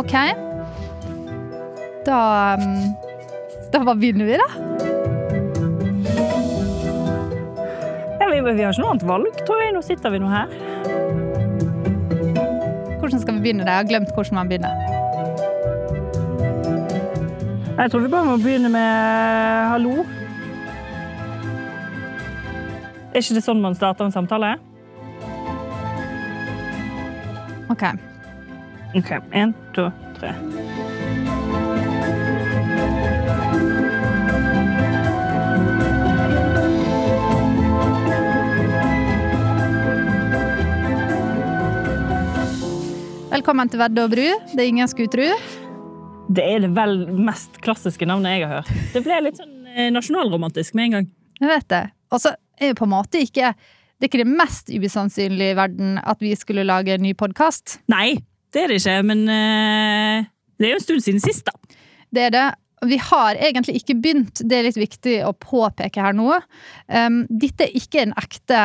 OK. Da um, Da bare begynner vi, da. Ja, vi, vi har ikke noe annet valg, tror jeg. Nå sitter vi nå her. Hvordan skal vi begynne? det? Jeg har glemt hvordan man begynner. Jeg tror vi bare må begynne med hallo. Er ikke det sånn man starter en samtale? OK. OK. Én, to, tre. Velkommen til Vedde og bru. Det ingen skulle tru. Det er det vel mest klassiske navnet jeg har hørt. Det ble litt sånn eh, nasjonalromantisk med en gang. Jeg vet det. Og så er jo på en måte ikke Det er ikke det mest usannsynlige i verden at vi skulle lage en ny podkast. Nei, det er det ikke, men eh, det er jo en stund siden sist, da. Det er det. Vi har egentlig ikke begynt, det er litt viktig å påpeke her nå. Um, dette er ikke en ekte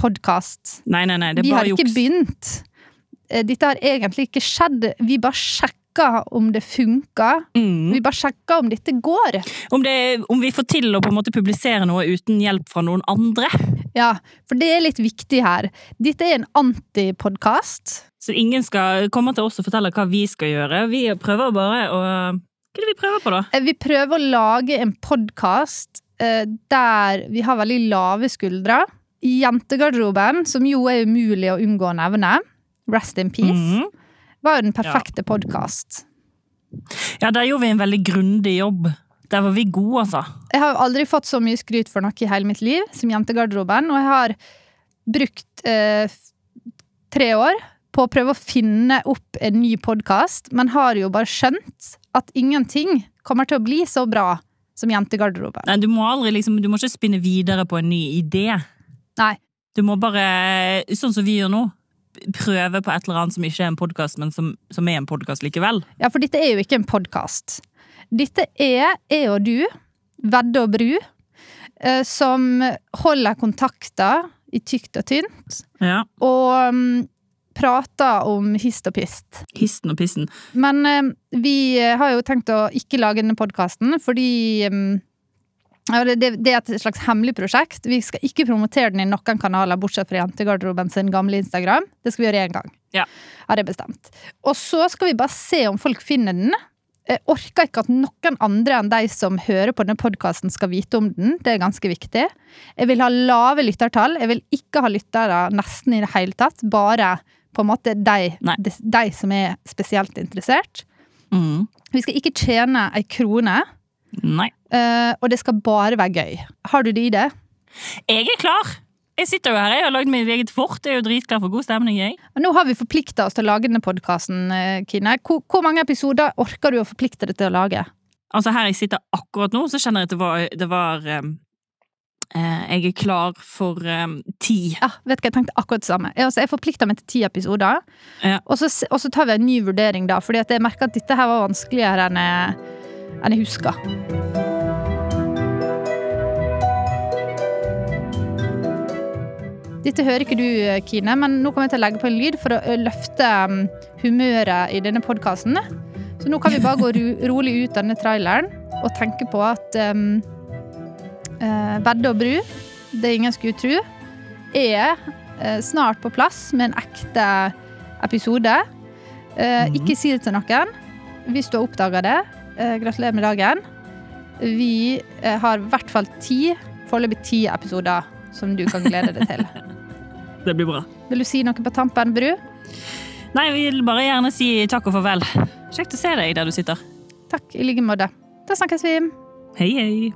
podkast. Nei, nei, nei, det Vi er har ikke juks. begynt. Eh, Dette har egentlig ikke skjedd. Vi bare sjekka om det funka. Mm. Vi bare sjekka om dette går. Om, det, om vi får til å på en måte publisere noe uten hjelp fra noen andre. Ja, for det er litt viktig her. Dette er en antipodkast. Så ingen skal komme til oss og fortelle hva vi skal gjøre. Vi prøver bare å Hva er det vi prøver på, da? Eh, Vi prøver å lage en podkast der vi har veldig lave skuldre. Jentegarderoben, som jo er umulig å unngå å nevne, rest in peace, Mhm. var jo den perfekte podkast. Ja, der gjorde vi en veldig grundig jobb. Der var vi gode, altså. Jeg har aldri fått så mye skryt for noe i hele mitt liv som Jentegarderoben, og jeg har brukt eh, tre år på å prøve å finne opp en ny podkast, men har jo bare skjønt at ingenting kommer til å bli så bra som Jentegarderoben. Nei, du må aldri liksom Du må ikke spinne videre på en ny idé. Nei. Du må bare, sånn som vi gjør nå, prøve på et eller annet som ikke er en podkast, men som, som er en podkast likevel. Ja, for dette er jo ikke en podkast. Dette er jeg og du, Vedde og Bru, eh, som holder kontakter i tykt og tynt, Ja. og mm, prater om hist og pist. Histen og pissen. Men eh, vi har jo tenkt å ikke lage denne podkasten fordi mm, det, det, det er et slags hemmelig prosjekt. Vi skal ikke promotere den i noen kanaler, bortsett fra Jentegarderoben sin gamle Instagram. Det skal vi gjøre én gang. Ja. Har jeg bestemt. Og så skal vi bare se om folk finner den. Jeg orker ikke at noen andre enn de som hører på denne podkasten, skal vite om den. Det er ganske viktig. Jeg vil ha lave lyttertall. Jeg vil ikke ha lyttere nesten i det hele tatt. Bare på en måte de, de, de som er spesielt interessert. Mm. Vi skal ikke tjene ei krone, Nei. Eh, og det skal bare være gøy. Har du det i det? Jeg er klar! Jeg sitter jo her, jeg har lagd mitt eget fort. Jeg er jo dritklar for god stemning, jeg. Nå har vi forplikta oss til å lage denne podkasten, Kine. Hvor, hvor mange episoder orker du å forplikte deg til å lage? Altså Her jeg sitter akkurat nå, så kjenner jeg at det var, det var um, uh, Jeg er klar for um, ti. Ja, vet du hva, Jeg tenkte akkurat det samme. Jeg, altså, jeg forplikta meg til ti episoder. Ja. Og, så, og så tar vi en ny vurdering, da. Fordi jeg merker at dette her var vanskeligere enn jeg, enn jeg huska. Dette hører ikke du, Kine, men nå kommer jeg til å legge på en lyd for å løfte um, humøret i denne podkasten. Så nå kan vi bare gå ro rolig ut denne traileren og tenke på at um, uh, Vedde og bru, det ingen skulle tro, er uh, snart på plass med en ekte episode. Mhm. Ikke si det til noen. Hvis du har oppdaga det, gratulerer med dagen. Vi har i hvert fall ti, foreløpig ti episoder som du kan glede deg til. Det blir bra. Vil du si noe på tampen, Bru? Nei, jeg vil bare gjerne si takk og farvel. Kjekt å se deg der du sitter. Takk i like måte. Da snakkes vi. Hei, hei.